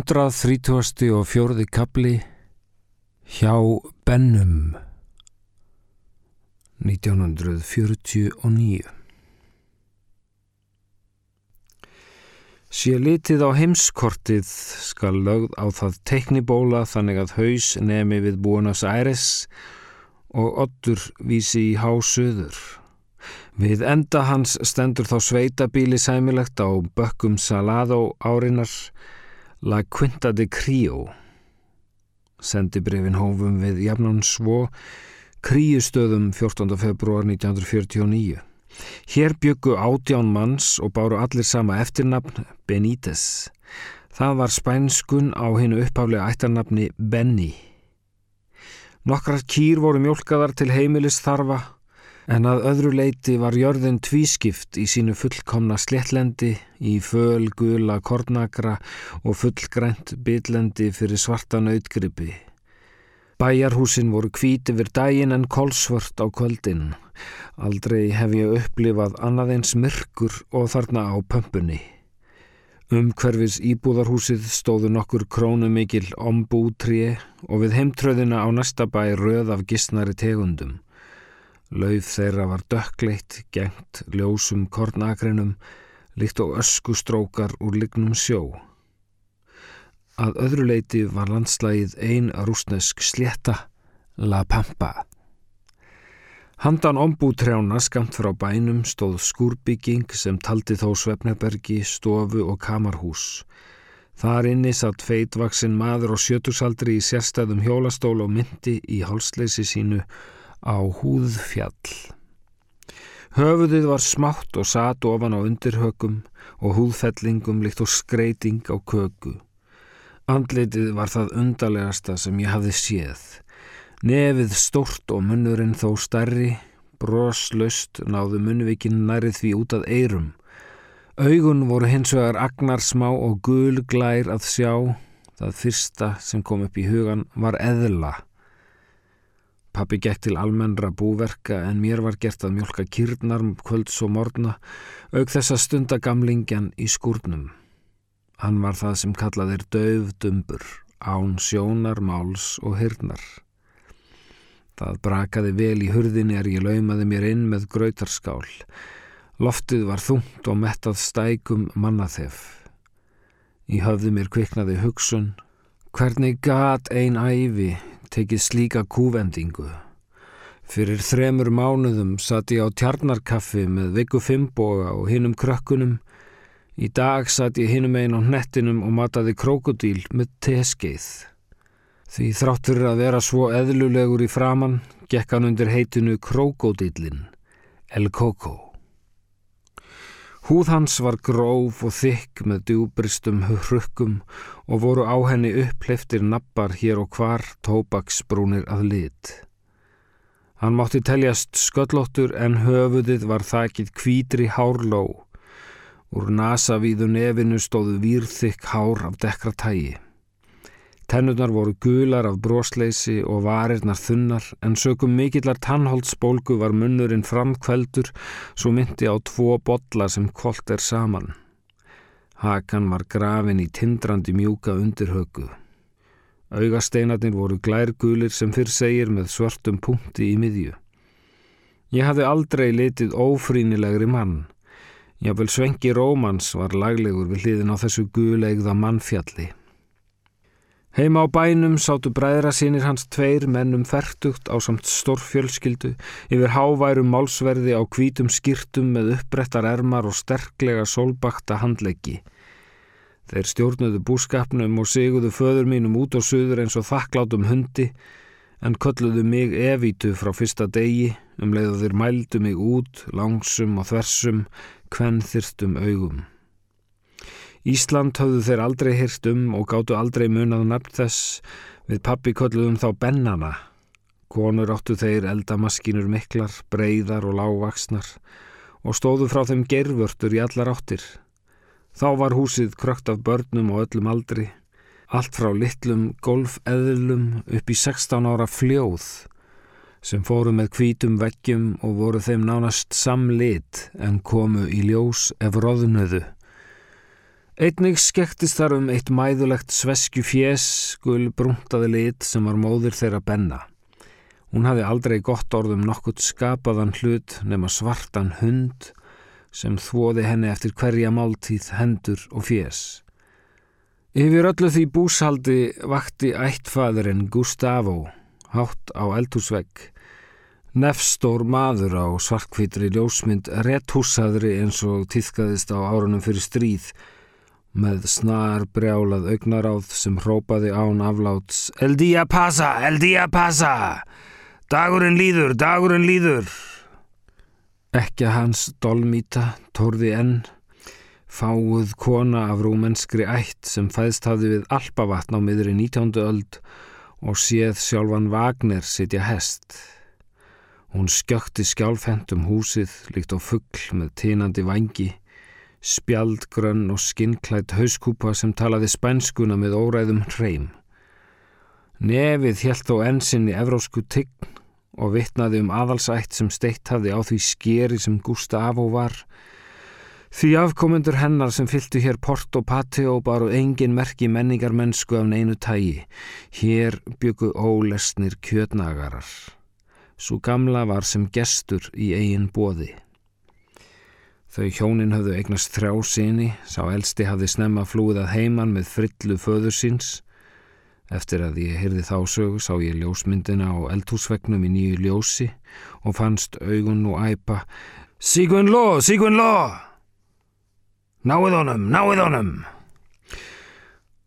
130. og fjórði kapli Hjá Bennum 1949 Sé litið á heimskortið skal lögð á það teknibóla þannig að haus nemi við Buenos Aires og oddur vísi í hásöður. Við enda hans stendur þá sveitabíli sæmilegt á bökkum Salado árinar La Quinta de Crio. Sendibrefin hófum við jafnan svo Kríustöðum 14. februar 1949. Hér byggu átján manns og báru allir sama eftirnafn Benítez. Það var spænskun á hennu upphaflega ættarnafni Benny. Nokkrar kýr voru mjölkaðar til heimilis þarfa En að öðru leiti var jörðin tvískipt í sínu fullkomna sléttlendi, í föl, gula, kornagra og fullgrænt bitlendi fyrir svarta nautgripi. Bæjarhúsin voru kvíti vir dægin en kolsvört á kvöldin. Aldrei hef ég upplifað annað eins myrkur og þarna á pömpunni. Um hverfis íbúðarhúsið stóðu nokkur krónumikil ombútrið og við heimtröðina á næsta bæ röð af gissnari tegundum. Lauf þeirra var dökkleitt, gengt, ljósum kornakrinum, líkt og öskustrókar úr lignum sjó. Að öðru leiti var landslægið ein rúsnesk slétta, La Pampa. Handan ombútrjána skamt frá bænum stóð skúrbygging sem taldi þó Svefnebergi, stofu og kamarhús. Þar inni satt feitvaksinn maður og sjötusaldri í sérstæðum hjólastól og myndi í hálsleysi sínu á húðfjall. Höfuðið var smátt og satt ofan á undirhökum og húðfellingum líkt og skreiting á köku. Andleitið var það undarlegasta sem ég hafði séð. Nefið stórt og munnurinn þó starri, broslaust náðu munnvikinn nærið því út að eirum. Augun voru hins vegar agnar smá og gulglær að sjá. Það fyrsta sem kom upp í hugan var eðla. Pappi gekk til almennra búverka en mér var gert að mjölka kýrnar kvölds og morgna, auk þessa stundagamlingjan í skúrnum. Hann var það sem kallaðir döfdumbur, án sjónar, máls og hyrnar. Það brakaði vel í hurðinni er ég laumaði mér inn með grautarskál. Loftið var þungt og mettað stækum mannaþef. Í höfði mér kviknaði hugsun, hvernig gat ein æfi tekið slíka kúvendingu. Fyrir þremur mánuðum satt ég á tjarnarkaffi með Viggo Fimboga og hinnum krökkunum. Í dag satt ég hinnum einn á hnettinum og mataði krokodíl með teskeið. Því þráttur að vera svo eðlulegur í framann, gekk hann undir heitinu krokodílin, El Coco. Húð hans var gróf og þykk með djúbristum hrukkum og voru á henni uppleiftir nappar hér og hvar tóbaksbrúnir að lit. Hann mátti teljast sköllóttur en höfuðið var þakitt kvítri hárló. Úr nasavíðu nefinu stóðu výrþykk hár af dekra tægi. Tennurnar voru gular af brosleysi og varirnar þunnar en sökum mikillar tannholdsbólgu var munnurinn framkveldur svo myndi á tvo botla sem kolt er saman. Hakan var grafin í tindrandi mjúka undirhögu. Augasteinarnir voru glærgulir sem fyrr segir með svörtum punkti í miðju. Ég hafði aldrei litið ófrínilegri mann. Jável Svengi Rómans var laglegur við hliðin á þessu gulegða mannfjalli. Heima á bænum sátu bræðra sínir hans tveir mennum fertugt á samt stórfjölskyldu yfir háværum málsverði á hvítum skýrtum með uppbrettar ermar og sterklega sólbakta handleggi. Þeir stjórnuðu búskapnum og seguðu föður mínum út á söður eins og þakklátum hundi en kölluðu mig evítu frá fyrsta degi um leið og þeir mældu mig út langsum og þversum kvennþyrstum augum. Ísland höfðu þeir aldrei hýrt um og gáttu aldrei munað nafn þess við pappi kolluðum þá bennana. Konur áttu þeir eldamaskinur miklar, breyðar og lágvaksnar og stóðu frá þeim gervörtur í allar áttir. Þá var húsið krökt af börnum og öllum aldri, allt frá litlum golfeðlum upp í 16 ára fljóð sem fóru með hvítum veggjum og voru þeim nánast samlit en komu í ljós ef roðnuðu. Einnig skektist þar um eitt mæðulegt sveskju fjés gul brúntaði lit sem var móðir þeirra benna. Hún hafi aldrei gott orðum nokkurt skapaðan hlut nema svartan hund sem þvoði henni eftir hverja máltíð hendur og fjés. Yfir öllu því búshaldi vakti ættfæðurinn Gustavo hátt á eldhúsvegg Nefstór maður á svartkvítri ljósmynd rétthúsaðri eins og týðkaðist á árunum fyrir stríð með snar brjálað augnaráð sem hrópaði án afláts El dia pasa, el dia pasa! Dagurinn líður, dagurinn líður! Ekki hans dolmýta, tórði enn. Fáuð kona af rúmenskri ætt sem fæðst hafði við alpavatn á miðri 19. öld og séð sjálfan Vagner sitja hest. Hún skjökti skjálfent um húsið líkt á fuggl með tínandi vangi, spjaldgrönn og skinnklætt hauskúpa sem talaði spænskuna með óræðum hreim. Nefið helt á ensinni evrósku tign og vittnaði um aðalsætt sem steitt hafði á því skeri sem Gustavo var. Því afkomendur hennar sem fylgtu hér port og pati og baru engin merki menningar mennsku af neinu tægi. Hér byggu ólesnir kjötnagarar. Svo gamla var sem gestur í eigin bóði. Þau hjónin hafðu eignast þrjá síni, sá elsti hafði snemma flúið að heiman með frillu föður síns. Eftir að ég hyrði þá sögu sá ég ljósmyndina á eldhúsvegnum í nýju ljósi og fannst augun og æpa Sigurinn Ló, Sigurinn Ló! Náið honum, náið honum!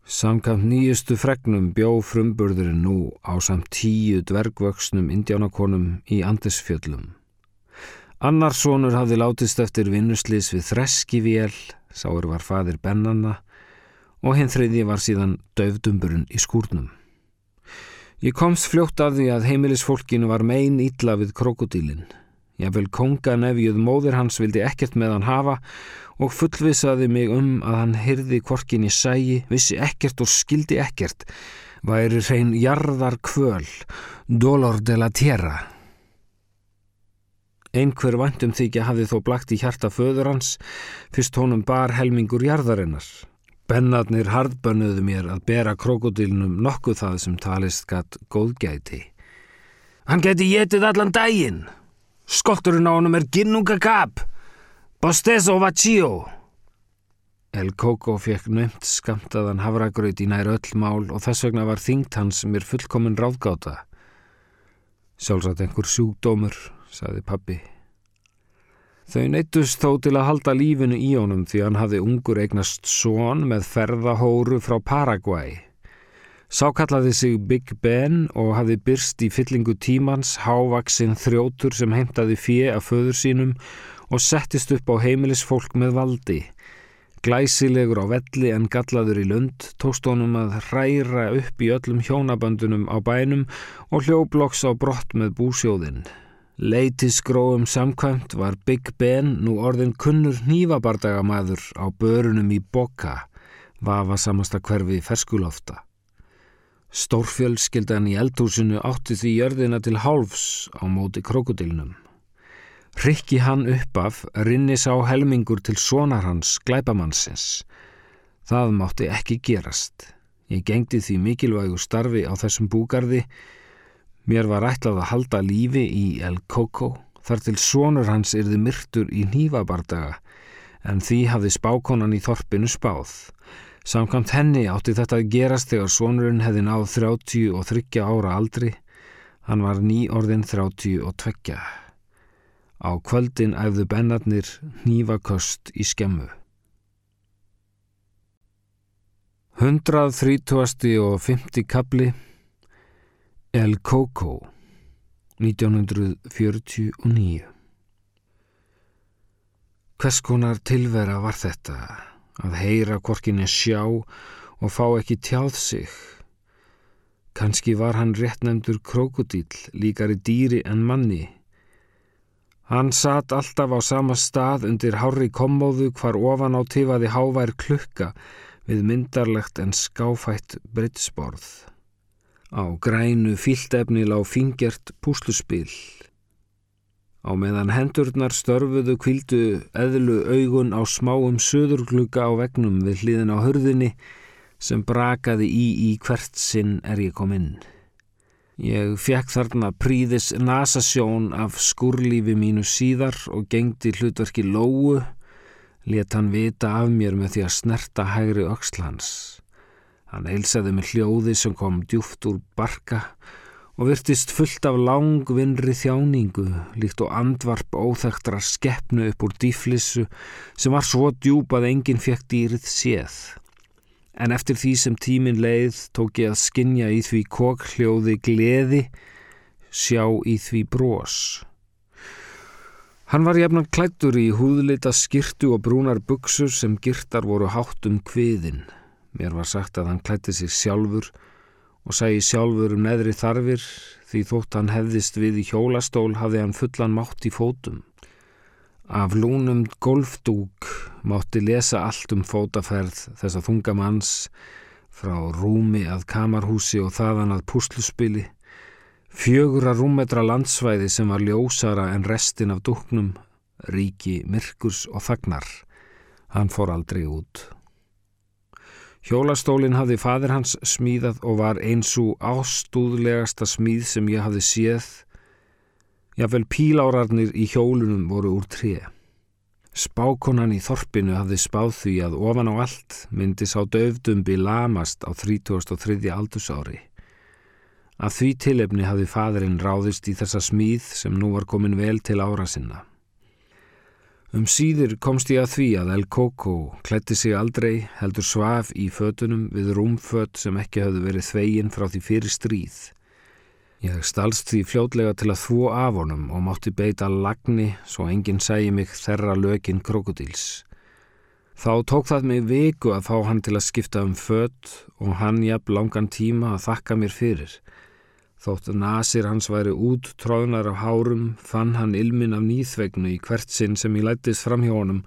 Samkvæmt nýjustu fregnum bjó frumburðurinn nú á samt tíu dvergvöksnum indjánakonum í Andesfjöllum. Annarsónur hafði látist eftir vinnuslis við þreskivél, sáur var fadir bennanna og hinn þriði var síðan döfdumburinn í skúrnum. Ég komst fljótt af því að heimilisfólkinu var megin ítla við krokodílinn. Ég vel konga nefjuð móðir hans vildi ekkert með hann hafa og fullvisaði mig um að hann hyrði kvorkin í sægi, vissi ekkert og skildi ekkert, væri hrein jarðar kvöl, dolor de la tierra. Einhver vantum þykja hafði þó blagt í hjarta föður hans, fyrst honum bar helmingur jarðarinnar. Bennarnir hardbönnuðu mér að bera krokodilnum nokkuð það sem talist gatt góðgæti. Hann geti getið allan daginn. Skolturinn á honum er ginnunga gap. Bostezo vacío! El Coco fekk nömt skamtaðan havragraut í nær öll mál og þess vegna var þingt hans mér fullkominn ráðgáta. Sjálfsagt einhver sjúkdómur, saði pabbi. Þau neittust þó til að halda lífinu í honum því hann hafði ungur eignast són með ferðahóru frá Paraguay. Sá kallaði sig Big Ben og hafði byrst í fyllingu tímans hávaksinn þrjótur sem heimtaði fjö af föður sínum og settist upp á heimilisfólk með valdi. Glæsilegur á velli en gallaður í lund tóst honum að hræra upp í öllum hjónaböndunum á bænum og hljóblokks á brott með búsjóðinn. Leitisgróum samkvæmt var Big Ben nú orðin kunnur nývabardagamæður á börunum í Boka, vafa samasta hverfi ferskulofta. Stórfjölskyldan í eldhúsinu átti því jörðina til hálfs á móti krokodilnum. Rikki hann upp af rinni sá helmingur til sonar hans glæpamannsins. Það mátti ekki gerast. Ég gengdi því mikilvægu starfi á þessum búgarði. Mér var ætlað að halda lífi í El Coco þar til sonur hans yrði myrtur í nýfabardaga en því hafði spákonan í þorpinu spáð. Samkvæmt henni átti þetta að gerast þegar sonurinn hefði náð 30 og 30 ára aldri. Hann var ný orðin 30 og 20. Á kvöldin æfðu bennarnir nývaköst í skemmu. 130. og 50. kapli El Coco 1949 Hvers konar tilvera var þetta að heyra korkinni sjá og fá ekki tjáð sig? Kanski var hann réttnæmdur krokodíl, líkari dýri en manni Hann satt alltaf á sama stað undir hári kommóðu hvar ofan á tifaði hávær klukka við myndarlegt en skáfætt breytsborð. Á grænu fíltefni lág fingjert púsluspil. Á meðan hendurnar störfuðu kvildu eðlu augun á smáum söðurglugga á vegnum við hliðin á hörðinni sem brakaði í í hvert sinn er ég kom inn. Ég fekk þarna príðis nasasjón af skurlífi mínu síðar og gengdi hlutverki lóu, let hann vita af mér með því að snerta hægri öxlans. Hann heilsaði með hljóði sem kom djúft úr barka og virtist fullt af langvinnri þjáningu líkt og andvarp óþægtra skeppnu upp úr dýflissu sem var svo djúb að enginn fekk dýrið séð. En eftir því sem tímin leið tók ég að skinja í því kokhljóði gleði, sjá í því brós. Hann var jafnan klættur í húðleita skirtu og brúnar buksur sem girtar voru hátt um kviðin. Mér var sagt að hann klætti sig sjálfur og sæi sjálfur um neðri þarfir því þótt hann hefðist við í hjólastól hafði hann fullan mátt í fótum. Af lúnum golfdúk mátti lesa allt um fótaferð þess að þunga manns frá rúmi að kamarhúsi og þaðan að púsluspili, fjögura rúmetra landsvæði sem var ljósara en restin af dúknum, ríki, myrkurs og þagnar. Hann fór aldrei út. Hjólastólinn hafði fadir hans smíðað og var eins og ástúðlegasta smíð sem ég hafði séð. Jável pílárarnir í hjólunum voru úr tré. Spákonan í þorpinu hafði spáð því að ofan á allt myndi sá döfdumbi lamast á 33. aldursári. Af því tilefni hafði fadurinn ráðist í þessa smíð sem nú var komin vel til ára sinna. Um síður komst ég að því að El Coco klætti sig aldrei heldur svaf í fötunum við rúmföt sem ekki hafðu verið þvegin frá því fyrir stríð. Ég stalst því fljótlega til að þvó af honum og mátti beita lagni svo enginn segi mig þerra lökin krokodils. Þá tók það mig viku að fá hann til að skipta um fött og hann jafn langan tíma að þakka mér fyrir. Þótt nasir hans væri út tróðnar af hárum fann hann ilmin af nýþvegnu í hvert sinn sem ég lættist fram hjá honum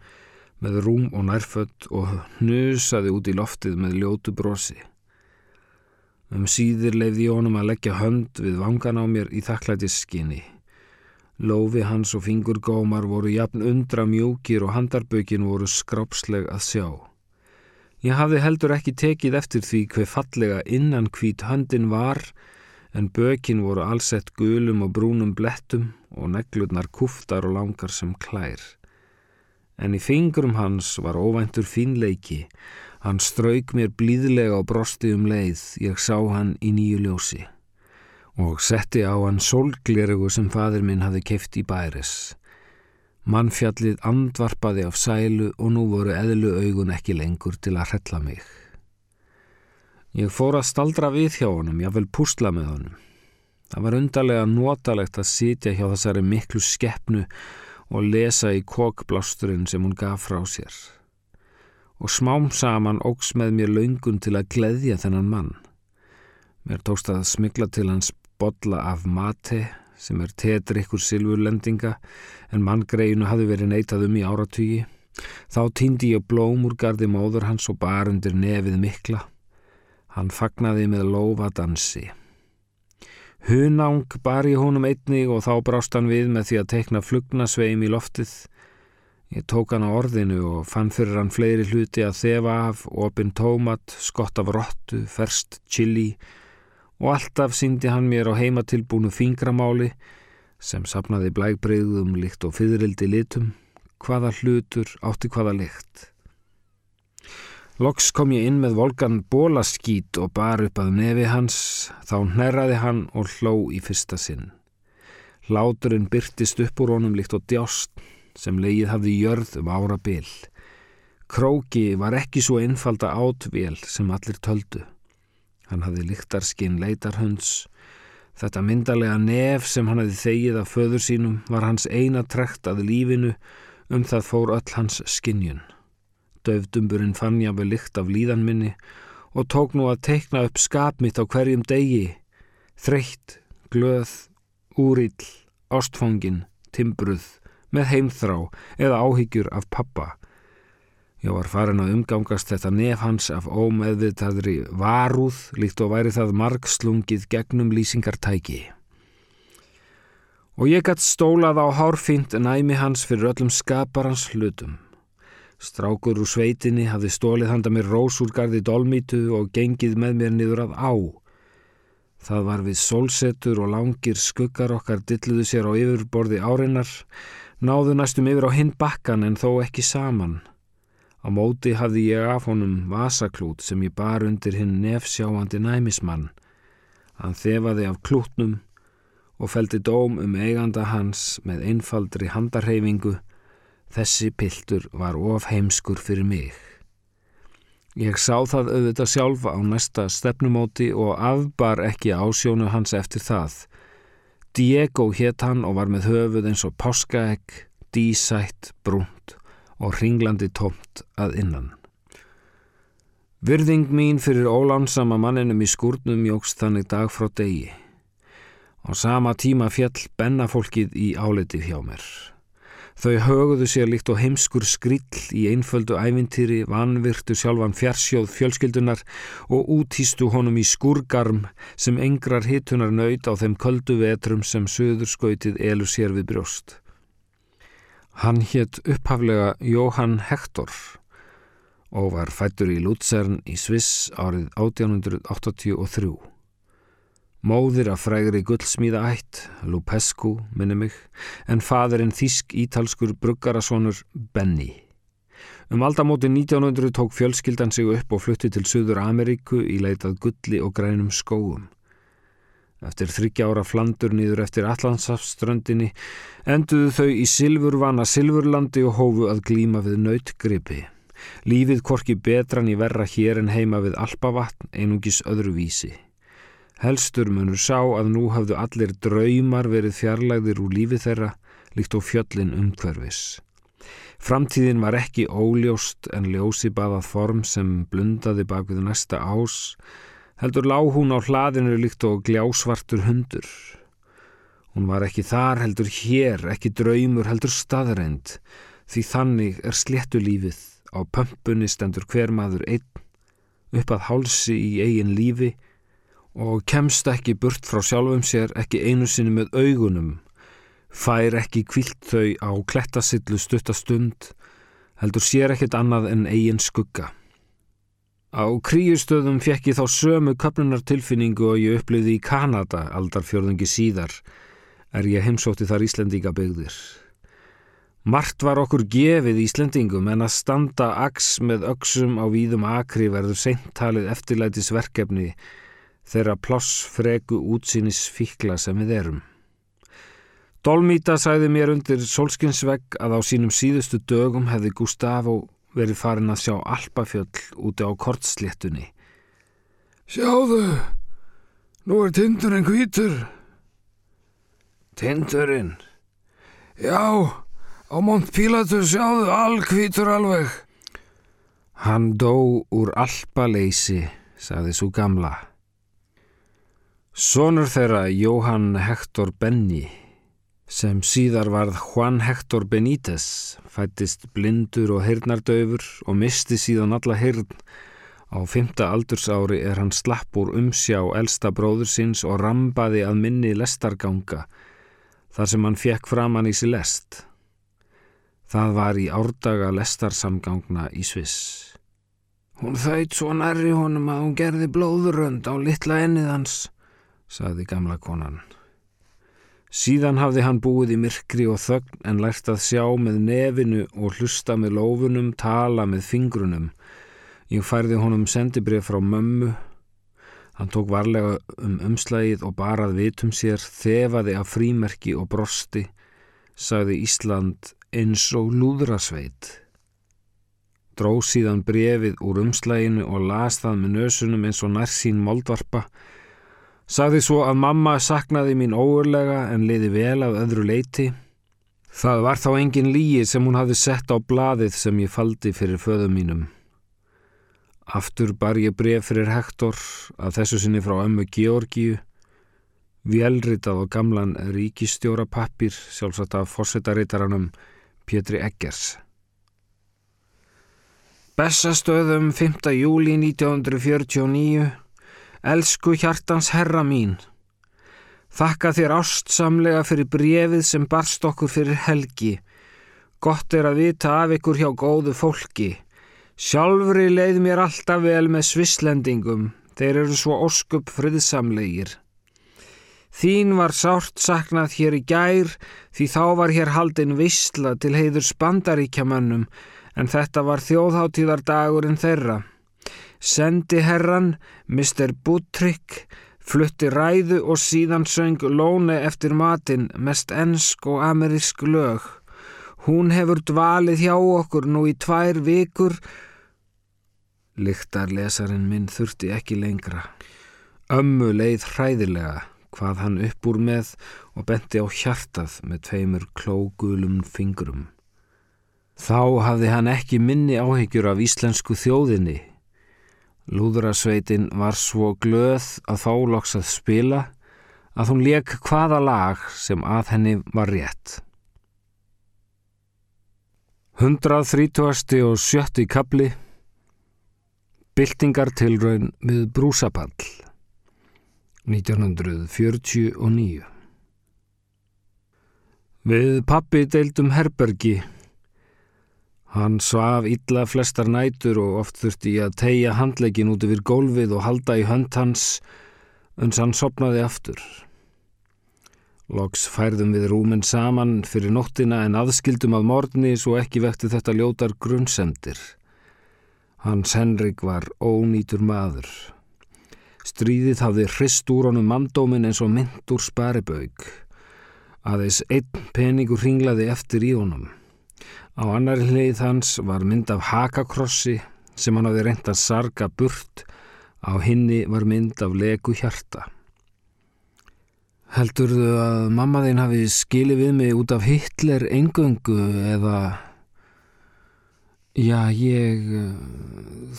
með rúm og nærfött og hnusaði út í loftið með ljótu brosi. Um síðir leiði ég honum að leggja hönd við vangan á mér í þakklætisskinni. Lófi hans og fingurgómar voru jafn undra mjúkir og handarbökin voru skrápsleg að sjá. Ég hafði heldur ekki tekið eftir því hver fallega innan hvít höndin var en bökin voru allsett gulum og brúnum blettum og neglurnar kúftar og langar sem klær. En í fingrum hans var óvæntur fínleiki, hann strauk mér blíðlega og brosti um leið, ég sá hann í nýju ljósi og setti á hann sólglerugu sem fadur minn hafi keift í bæris. Mannfjallið andvarpaði af sælu og nú voru eðlu augun ekki lengur til að hrella mig. Ég fór að staldra við hjá honum, ég vil púsla með honum. Það var undarlega notalegt að sitja hjá þessari miklu skeppnu og lesa í kokblásturinn sem hún gaf frá sér. Og smám saman ógs með mér laungun til að gleðja þennan mann. Mér tókst að smigla til hans bodla af mate sem er tetrikkur silfurlendinga en manngreinu hafi verið neitað um í áratugi. Þá týndi ég blóm úr gardi móður hans og bar undir nefið mikla. Hann fagnaði með lofadansi. Hunang bar í honum einnig og þá brást hann við með því að tekna flugnasveim í loftið. Ég tók hann á orðinu og fann fyrir hann fleiri hluti að þefa af, opin tómat, skott af rottu, ferst chili og alltaf síndi hann mér á heimatilbúnu fingramáli sem sapnaði blægbreyðum líkt og fyririldi litum, hvaða hlutur átti hvaða lykt. Loks kom ég inn með volgan bólaskít og bar upp að nefi hans, þá hnerraði hann og hló í fyrsta sinn. Láturinn byrtist upp úr honum líkt og djást sem leið hafði jörð um ára bil. Króki var ekki svo einfalda átvél sem allir töldu. Hann hafði líktarskinn leitarhunds. Þetta myndarlega nef sem hann hafði þegið af föður sínum var hans eina trekt að lífinu um það fór öll hans skinnjun. Döfdumburinn fann ég að við lykt af líðan minni og tók nú að teikna upp skap mitt á hverjum degi. Þreytt, glöð, úrill, ástfóngin, timbruð, með heimþrá eða áhyggjur af pappa. Ég var farin að umgangast þetta nef hans af ómeðvitaðri varúð líkt og væri það margslungið gegnum lýsingartæki. Og ég gætt stólað á hárfínt næmi hans fyrir öllum skaparans hlutum. Strákur úr sveitinni hafði stólið handa mér rósúrgarði dolmítu og gengið með mér niður að á. Það var við sólsetur og langir skuggar okkar dilluðu sér á yfirborði áreinar, náðu næstum yfir á hinn bakkan en þó ekki saman. Á móti hafði ég af honum vasaklút sem ég bar undir hinn nefsjáandi næmismann. Hann þefaði af klútnum og feldi dóm um eiganda hans með einfaldri handarhefingu. Þessi piltur var of heimskur fyrir mig. Ég sá það auðvitað sjálfa á næsta stefnumóti og afbar ekki ásjónu hans eftir það. Diego hétt hann og var með höfuð eins og páskaegg, dísætt, brúnt og ringlandi tómt að innan. Virðing mín fyrir ólánsama manninum í skúrnum jógst þannig dag frá degi. Á sama tíma fjall bennafólkið í álitið hjá mér. Þau höguðu sér líkt og heimskur skrill í einföldu ævintýri, vanvirtu sjálfan fjarsjóð fjölskyldunar og útýstu honum í skurgarm sem engrar hitunar nöyt á þeim köldu vetrum sem söður skautið elur sér við brjóst. Hann hétt upphaflega Jóhann Hector og var fættur í Luzern í Sviss árið 1883. Móðir af frægri gullsmíða ætt, Lupescu, minni mig, en faðurinn þísk-ítalskur bruggarasonur Benny. Um aldamóti 1900 tók fjölskyldan sig upp og flutti til Suður Ameríku í leitað gulli og grænum skóum. Eftir þryggja ára flandur nýður eftir Allandsafströndinni enduðu þau í Silfurvana Silfurlandi og hófu að glíma við nautgripi. Lífið korki betran í verra hér en heima við Alpavatn einungis öðru vísi. Helstur munur sá að nú hafðu allir draumar verið fjarlægðir úr lífi þeirra líkt á fjöllin umhverfis. Framtíðin var ekki óljóst en ljósi baðað form sem blundaði bak við næsta ás, heldur lág hún á hlaðinu líkt og gljásvartur hundur. Hún var ekki þar heldur hér, ekki draumur heldur staðreind, því þannig er sléttu lífið, á pömpunni stendur hver maður einn, upp að hálsi í eigin lífi, og kemst ekki burt frá sjálfum sér ekki einu sinni með augunum, fær ekki kvilt þau á klettasillu stuttastund, heldur sér ekkit annað en eigin skugga. Á kríustöðum fekk ég þá sömu köpnunartilfinningu og ég upplöði í Kanada aldarfjörðungi síðar, er ég heimsótti þar Íslendinga byggðir. Mart var okkur gefið Íslendingum en að standa aks með öksum á víðum akri verður seintalið eftirlætisverkefni þeirra ploss fregu útsýnis fíkla sem við erum. Dolmíta sæði mér undir solskinsvegg að á sínum síðustu dögum hefði Gustavo verið farin að sjá Alpafjöll úti á kortsléttunni. Sjáðu, nú er tindurinn hvítur. Tindurinn? Já, á Mont Pilatus sjáðu all hvítur alveg. Hann dó úr alpaleysi, sagði svo gamla. Sónur þeirra Jóhann Hector Benny sem síðar varð Juan Hector Benítez fættist blindur og heyrnardöfur og misti síðan alla heyrn. Á fymta aldursári er hann slapp úr umsjá elsta bróður síns og rambaði að minni lestarganga þar sem hann fekk framann í sér lest. Það var í árdaga lestarsamgangna í Sviss. Hún þauðt svo nærri honum að hún gerði blóðurönd á litla ennið hans saði gamla konan. Síðan hafði hann búið í myrkri og þögn en lært að sjá með nefinu og hlusta með lófunum, tala með fingrunum. Ég færði honum sendibrið frá mömmu. Hann tók varlega um umslægið og barað vitum sér, þefaði af frímerki og brosti, sagði Ísland eins og lúðrasveit. Dró síðan brefið úr umslæginu og las það með nösunum eins og nærsín moldvarpa, Sagði svo að mamma saknaði mín óurlega en liði vel af öðru leiti. Það var þá engin líi sem hún hafði sett á bladið sem ég faldi fyrir föðum mínum. Aftur bar ég bref fyrir Hector að þessu sinni frá ömmu Georgiu, velritað og gamlan ríkistjóra pappir sjálfsagt af fórsetarittaranum Pétri Eggers. Bessastöðum 5. júli 1949 Elsku hjartans herra mín, Þakka þér ástsamlega fyrir brefið sem barst okkur fyrir helgi. Gott er að vita af ykkur hjá góðu fólki. Sjálfri leið mér alltaf vel með svislendingum. Þeir eru svo óskup friðsamlegir. Þín var sárt saknað hér í gær því þá var hér haldin vissla til heiður spandaríkjamannum en þetta var þjóðháttíðardagurinn þeirra. Sendi herran, Mr. Buttrick, flutti ræðu og síðan söng Lóne eftir matinn, mest ensk og amerísk lög. Hún hefur dvalið hjá okkur nú í tvær vikur. Lyktarlesarin minn þurfti ekki lengra. Ömmu leið hræðilega hvað hann upp úr með og benti á hjartað með tveimur klógulum fingrum. Þá hafði hann ekki minni áhyggjur af íslensku þjóðinni. Lúðrasveitin var svo glöð að þá loks að spila að hún leik hvaða lag sem að henni var rétt. 130. og 70. kapli Byltingartilraun við brúsapall 1949 Við pappi deildum herbergi. Hann svaf illa flestar nætur og oft þurfti ég að tegja handlegin út yfir gólfið og halda í hönd hans uns hann sopnaði aftur. Loks færðum við rúminn saman fyrir nóttina en aðskildum af morgni svo ekki vekti þetta ljótar grunnsendir. Hans Henrik var ónýtur maður. Stríðið hafði hrist úr honum mandómin eins og mynd úr sparibaug. Aðeins einn peningur ringlaði eftir í honum. Á annar hlið hans var mynd af hakakrossi sem hann hafði reynt að sarga burt. Á hinni var mynd af leku hjarta. Heldurðu að mamma þín hafi skilið við mig út af Hitler engöngu eða... Já, ég...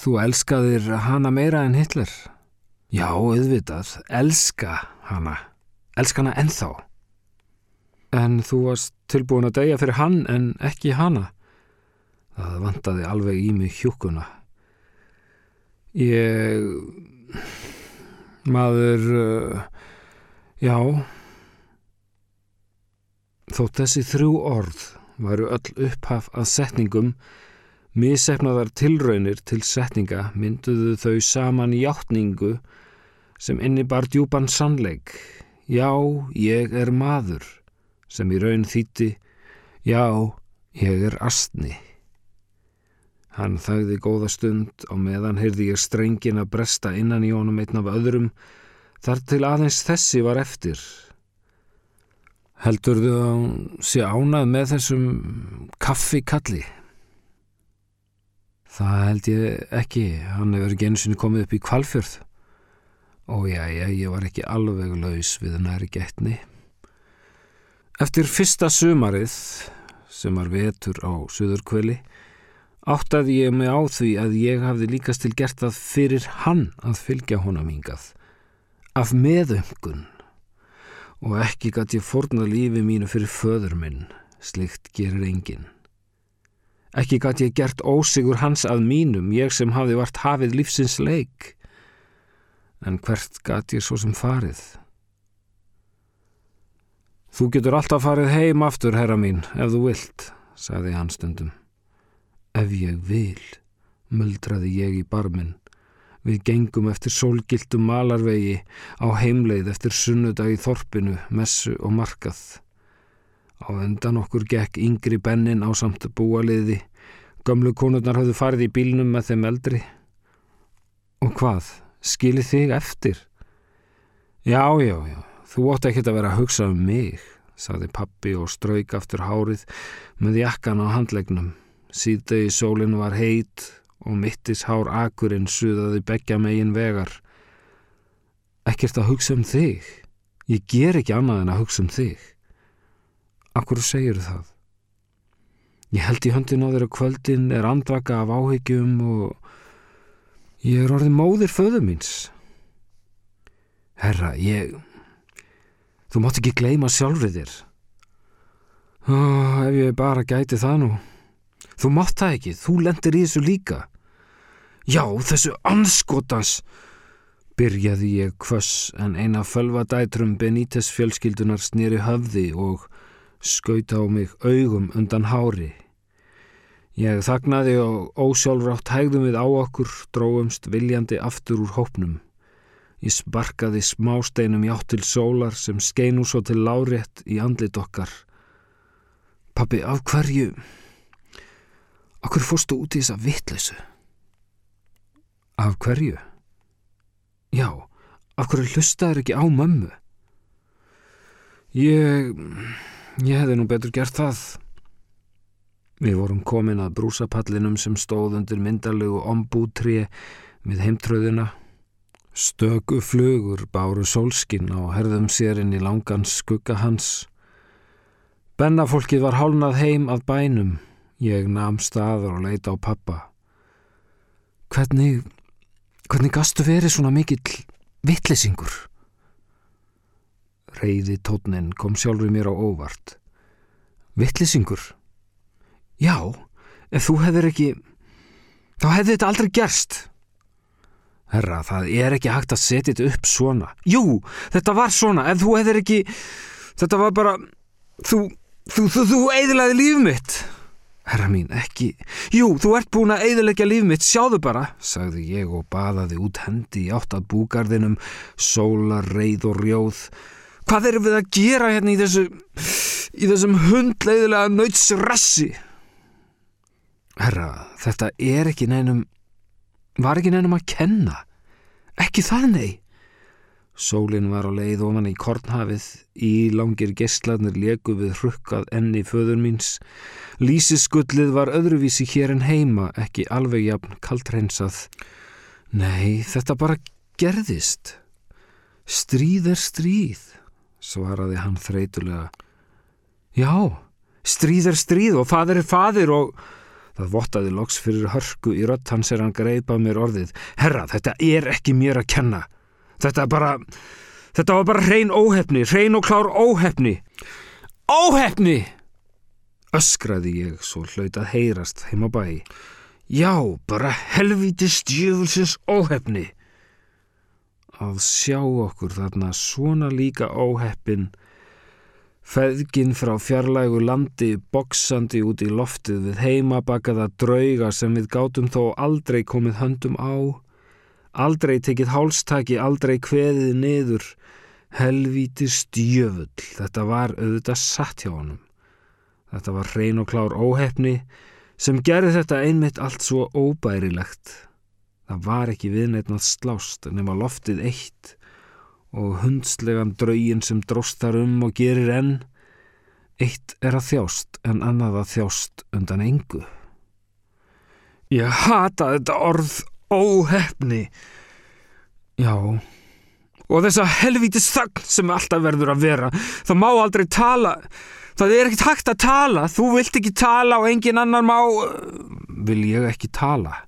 Þú elskaðir hana meira en Hitler? Já, auðvitað. Elska hana. Elska hana ennþá. En þú varst tilbúin að deyja fyrir hann en ekki hana. Það vantaði alveg í mig hjúkuna. Ég... Maður... Já... Þótt þessi þrjú orð varu öll upphaf að setningum, misefnaðar tilraunir til setninga mynduðu þau saman í játningu sem innibar djúpan sannleik. Já, ég er maður, sem í raun þýtti, já, ég er astni. Hann þagði góða stund og meðan heyrði ég strengin að bresta innan í honum einn af öðrum, þar til aðeins þessi var eftir. Heldur þú að hún sé ánað með þessum kaffikalli? Það held ég ekki, hann hefur ekki einu sinni komið upp í kvalfjörð. Ó já, já, ég var ekki alveg laus við næri getni. Eftir fyrsta sumarið, sem var vetur á Suðurkveli, áttaði ég mig á því að ég hafði líkast til gert það fyrir hann að fylgja honum hingað, af meðöngun. Og ekki gæti ég forna lífi mínu fyrir föður minn, slikt gerir enginn. Ekki gæti ég gert ósigur hans að mínum, ég sem hafi vart hafið lífsins leik. En hvert gæti ég svo sem farið? Þú getur alltaf farið heim aftur, herra mín, ef þú vilt, sagði hann stundum. Ef ég vil, muldraði ég í barminn. Við gengum eftir sólgiltum malarvegi á heimleið eftir sunnudag í þorpinu, messu og markað. Á endan okkur gekk yngri bennin á samt búaliði. Gömlu konurnar hafðu farið í bílnum með þeim eldri. Og hvað, skilið þig eftir? Já, já, já, þú ótti ekkert að vera að hugsa um mig, sagði pappi og strauk aftur hárið með jakkan á handlegnum. Síðdegi sólinn var heit og mittis hár akurinn suðaði begja megin vegar. Ekkert að hugsa um þig. Ég ger ekki annað en að hugsa um þig. Akkur segir það? Ég held í höndin á þeirra kvöldin er andvaka af áhyggjum og ég er orðið móðir föðu míns. Herra, ég... Þú mátt ekki gleyma sjálfrið þér. Ó, ef ég bara gæti það nú. Þú mátt það ekki, þú lendir í þessu líka. Já, þessu anskotans. Byrjaði ég kvöss en eina fölvadætrum Benítez fjölskyldunar snýri höfði og skauta á mig augum undan hári. Ég þagnaði og ósjálfrátt hægðum við á okkur, dróumst viljandi aftur úr hópnum. Ég sparkaði smásteinum hjátt til sólar sem skeinu svo til lárétt í andlit okkar. Pappi, af hverju... Hverju fórstu út í þessa vittleysu? Af hverju? Já, af hverju hlustaður ekki á mömmu? Ég... ég hefði nú betur gert það. Við vorum komin að brúsapallinum sem stóð undir myndalegu ombútrið við heimtröðina. Stöku flugur báru sólskinn á herðum sér inn í langan skugga hans. Bennafólkið var hálnað heim að bænum. Ég nam staður og leita á pappa. Hvernig, hvernig gastu verið svona mikill vittlesingur? Reyði tótnin kom sjálfur mér á óvart. Vittlesingur? Já, ef þú hefðir ekki, þá hefði þetta aldrei gerst. Herra, það er ekki hægt að setja þetta upp svona. Jú, þetta var svona, ef þú hefðir ekki, þetta var bara, þú, þú, þú, þú eiðilaði líf mitt. Herra mín, ekki, jú, þú ert búin að eiðilegja líf mitt, sjáðu bara, sagði ég og baðaði út hendi í átt að búgarðinum, sólar, reið og rjóð. Hvað erum við að gera hérna í þessu, í þessum hundleiðilega nöytsrassi? Herra, þetta er ekki neinum, var ekki neinum að kenna. Ekki það nei. Sólinn var á leið ofan í kornhafið, í langir gestlarnir leku við hrukkað enni föður míns. Lísisgullið var öðruvísi hér en heima, ekki alveg jafn kaltrensað. Nei, þetta bara gerðist. Stríð er stríð, svaraði hann þreytulega. Já, stríð er stríð og fadir er fadir og... Það vottaði loks fyrir hörku í rött hans er hann greipað mér orðið. Herra, þetta er ekki mér að kenna. Þetta bara, þetta var bara hrein óhefni, hrein og klár óhefni. Óhefni! Öskraði ég svo hlaut að heyrast heim á bæ. Já, bara helvíti stjöfulsins óhefni. Að sjá okkur þarna svona líka óheppin Feðgin frá fjarlægu landi, boksandi út í loftið við heimabakaða drauga sem við gátum þó aldrei komið höndum á. Aldrei tekið hálstaki, aldrei kveðið niður. Helvíti stjöfull, þetta var auðvitað satt hjá honum. Þetta var hrein og klár óhefni sem gerði þetta einmitt allt svo óbærilegt. Það var ekki viðneitnað slást nema loftið eitt og hundslegan draugin sem dróst þar um og gerir enn. Eitt er að þjást en annað að þjást undan engu. Ég hata þetta orð óhefni. Já, og þessa helvítis þagn sem alltaf verður að vera. Það má aldrei tala. Það er ekkert hægt að tala. Þú vilt ekki tala og engin annar má... Vil ég ekki tala?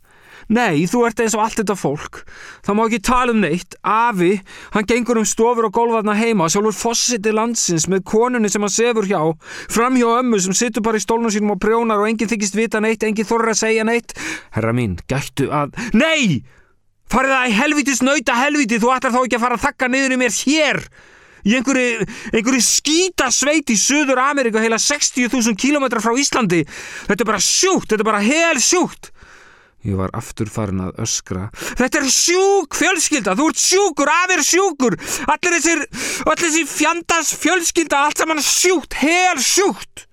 Nei, þú ert eins og allt þetta fólk. Það má ekki tala um neitt. Afi, hann gengur um stofur og gólfarna heima, sjálfur fossiti landsins með konunni sem hann sefur hjá, fram hjá ömmu sem sittur bara í stólnum sínum og prjónar og enginn þykist vita neitt, enginn þorra að segja neitt. Herra mín, gættu að... Nei! Farið það í helvitis nauta helviti, þú ætlar þá ekki að fara að þakka niður í mér hér! Í einhverju, einhverju skítasveit í Suður Amerika heila 60.000 km frá Íslandi. Þetta er bara sjúkt, þetta er bara hel sjúkt. Ég var aftur farin að öskra. Þetta er sjúk fjölskylda, þú ert sjúkur, af er sjúkur. Allir þessir, allir þessir fjandars fjölskylda, allt saman sjúkt, hel sjúkt.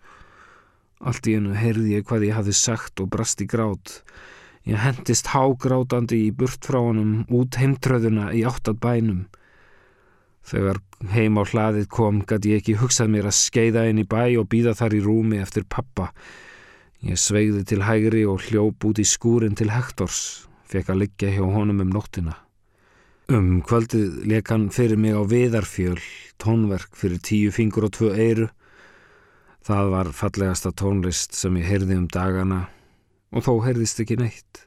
Allt í enu heyrði ég hvað ég hafði sagt og brast í grát. Ég hendist hágrátandi í burt frá honum út heimtröðuna í áttad bænum. Þegar heim á hlaðið kom gæti ég ekki hugsað mér að skeiða inn í bæ og býða þar í rúmi eftir pappa. Ég sveigði til hægri og hljóp út í skúrin til Hektors, fekk að liggja hjá honum um nóttina. Um kvöldið leik hann fyrir mig á viðarfjöl, tónverk fyrir tíu fingur og tvö eiru. Það var fallegasta tónlist sem ég heyrði um dagana og þó heyrðist ekki neitt.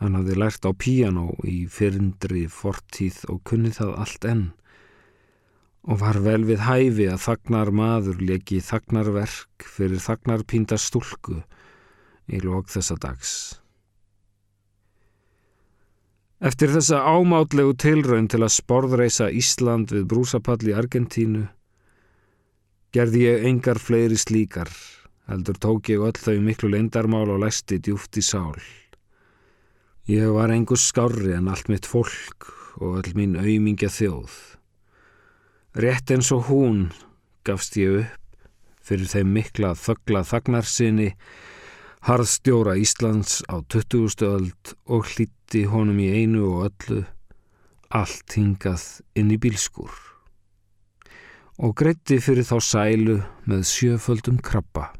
Hann hafði lært á píjano í fyrndri fortíð og kunni það allt enn og var vel við hæfi að þagnar maður leki þagnarverk fyrir þagnarpínda stúlku í lók þessa dags. Eftir þessa ámátlegu tilraun til að sporðreisa Ísland við brúsapall í Argentínu gerði ég engar fleiri slíkar, heldur tók ég öll þau miklu leindarmál og læsti djúft í sál. Ég var engur skári en allt mitt fólk og öll mín auðmingja þjóð. Rétt eins og hún gafst ég upp fyrir þeim mikla þöggla þagnarsinni harðstjóra Íslands á 20. öld og hlýtti honum í einu og öllu allt hingað inn í bílskur og greitti fyrir þá sælu með sjöföldum krabba.